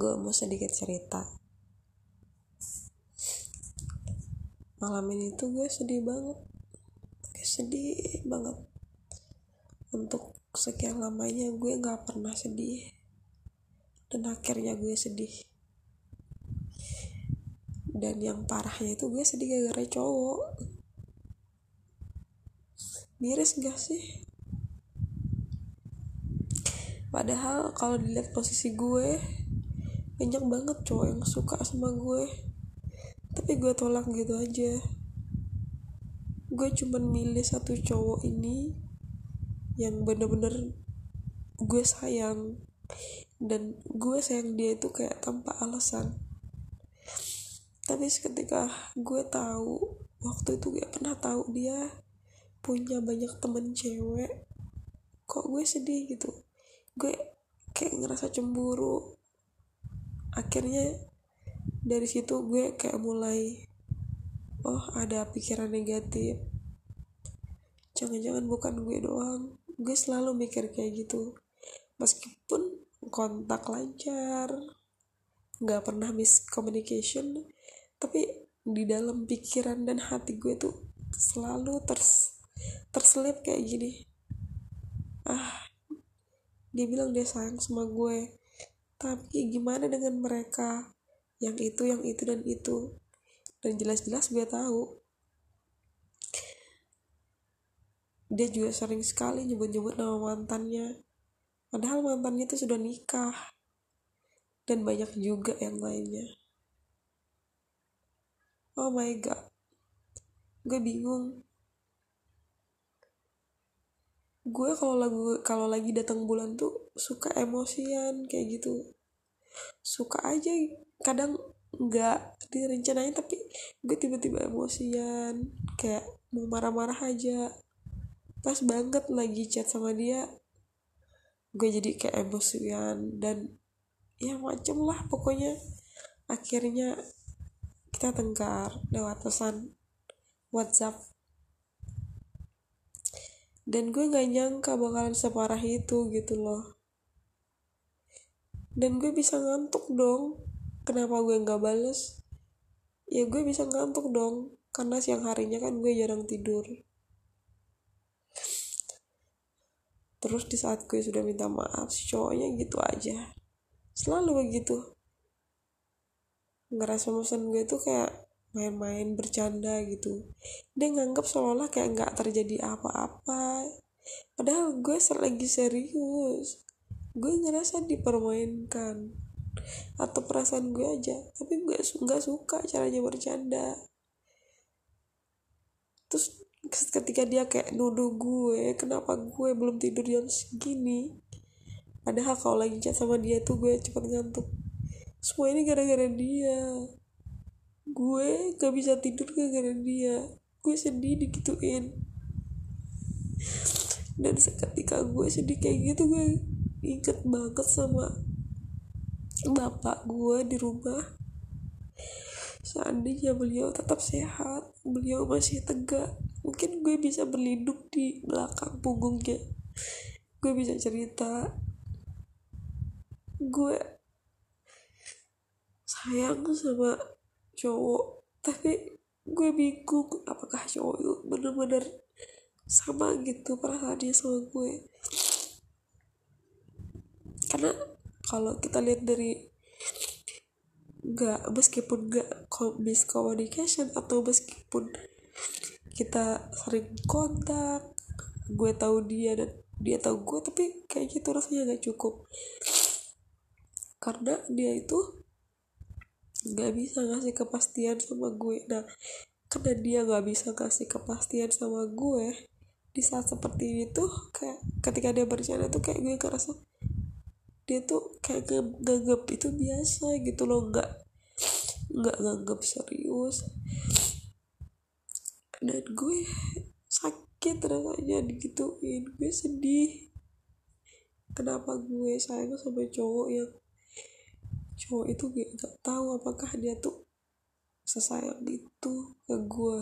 gue mau sedikit cerita. Malam ini tuh gue sedih banget. Gue sedih banget. Untuk sekian lamanya gue nggak pernah sedih. Dan akhirnya gue sedih. Dan yang parahnya itu gue sedih gara-gara cowok. Miris gak sih? Padahal kalau dilihat posisi gue banyak banget cowok yang suka sama gue. Tapi gue tolak gitu aja. Gue cuman milih satu cowok ini yang bener-bener gue sayang. Dan gue sayang dia itu kayak tanpa alasan. Tapi seketika gue tahu waktu itu gue pernah tahu dia punya banyak temen cewek kok gue sedih gitu. Gue kayak ngerasa cemburu akhirnya dari situ gue kayak mulai oh ada pikiran negatif. Jangan-jangan bukan gue doang. Gue selalu mikir kayak gitu. Meskipun kontak lancar nggak pernah miscommunication tapi di dalam pikiran dan hati gue tuh selalu ters terselip kayak gini. Ah dia bilang dia sayang sama gue tapi gimana dengan mereka? Yang itu yang itu dan itu. Dan jelas-jelas gue tahu. Dia juga sering sekali nyebut-nyebut nama mantannya. Padahal mantannya itu sudah nikah. Dan banyak juga yang lainnya. Oh my god. Gue bingung gue kalau lagu kalau lagi datang bulan tuh suka emosian kayak gitu. Suka aja kadang nggak direncanain tapi gue tiba-tiba emosian kayak mau marah-marah aja. Pas banget lagi chat sama dia gue jadi kayak emosian dan ya macem lah pokoknya. Akhirnya kita tengkar lewat pesan WhatsApp dan gue gak nyangka bakalan separah itu gitu loh. Dan gue bisa ngantuk dong. Kenapa gue gak bales? Ya gue bisa ngantuk dong karena siang harinya kan gue jarang tidur. Terus di saat gue sudah minta maaf si cowoknya gitu aja. Selalu begitu. Ngerasa bosan gue tuh kayak main-main bercanda gitu. Dia nganggap seolah kayak nggak terjadi apa-apa. Padahal gue lagi serius. Gue ngerasa dipermainkan. Atau perasaan gue aja. Tapi gue nggak suka caranya bercanda. Terus ketika dia kayak nuduh gue kenapa gue belum tidur jam segini? Padahal kalau lagi chat sama dia tuh gue cepet ngantuk. Semua ini gara-gara dia gue gak bisa tidur gara-gara dia. Gue sedih digituin. Dan seketika gue sedih kayak gitu gue inget banget sama bapak gue di rumah. Seandainya beliau tetap sehat beliau masih tegak mungkin gue bisa berlindung di belakang punggungnya. Gue bisa cerita. Gue sayang sama cowok. Tapi gue bingung apakah cowok itu bener-bener sama gitu perasaannya sama gue. Karena kalau kita lihat dari nggak meskipun nggak miscommunication atau meskipun kita sering kontak gue tahu dia dan dia tahu gue tapi kayak gitu rasanya gak cukup. Karena dia itu nggak bisa ngasih kepastian sama gue. Nah karena dia nggak bisa ngasih kepastian sama gue di saat seperti ini tuh kayak ketika dia bercanda tuh kayak gue ngerasa dia tuh kayak nganggep itu biasa gitu loh. Nggak nggak nganggep serius. Dan gue sakit rasanya digituin. Gue sedih. Kenapa gue sayang sama cowok yang cowok itu gak, tahu apakah dia tuh sesayang itu ke gue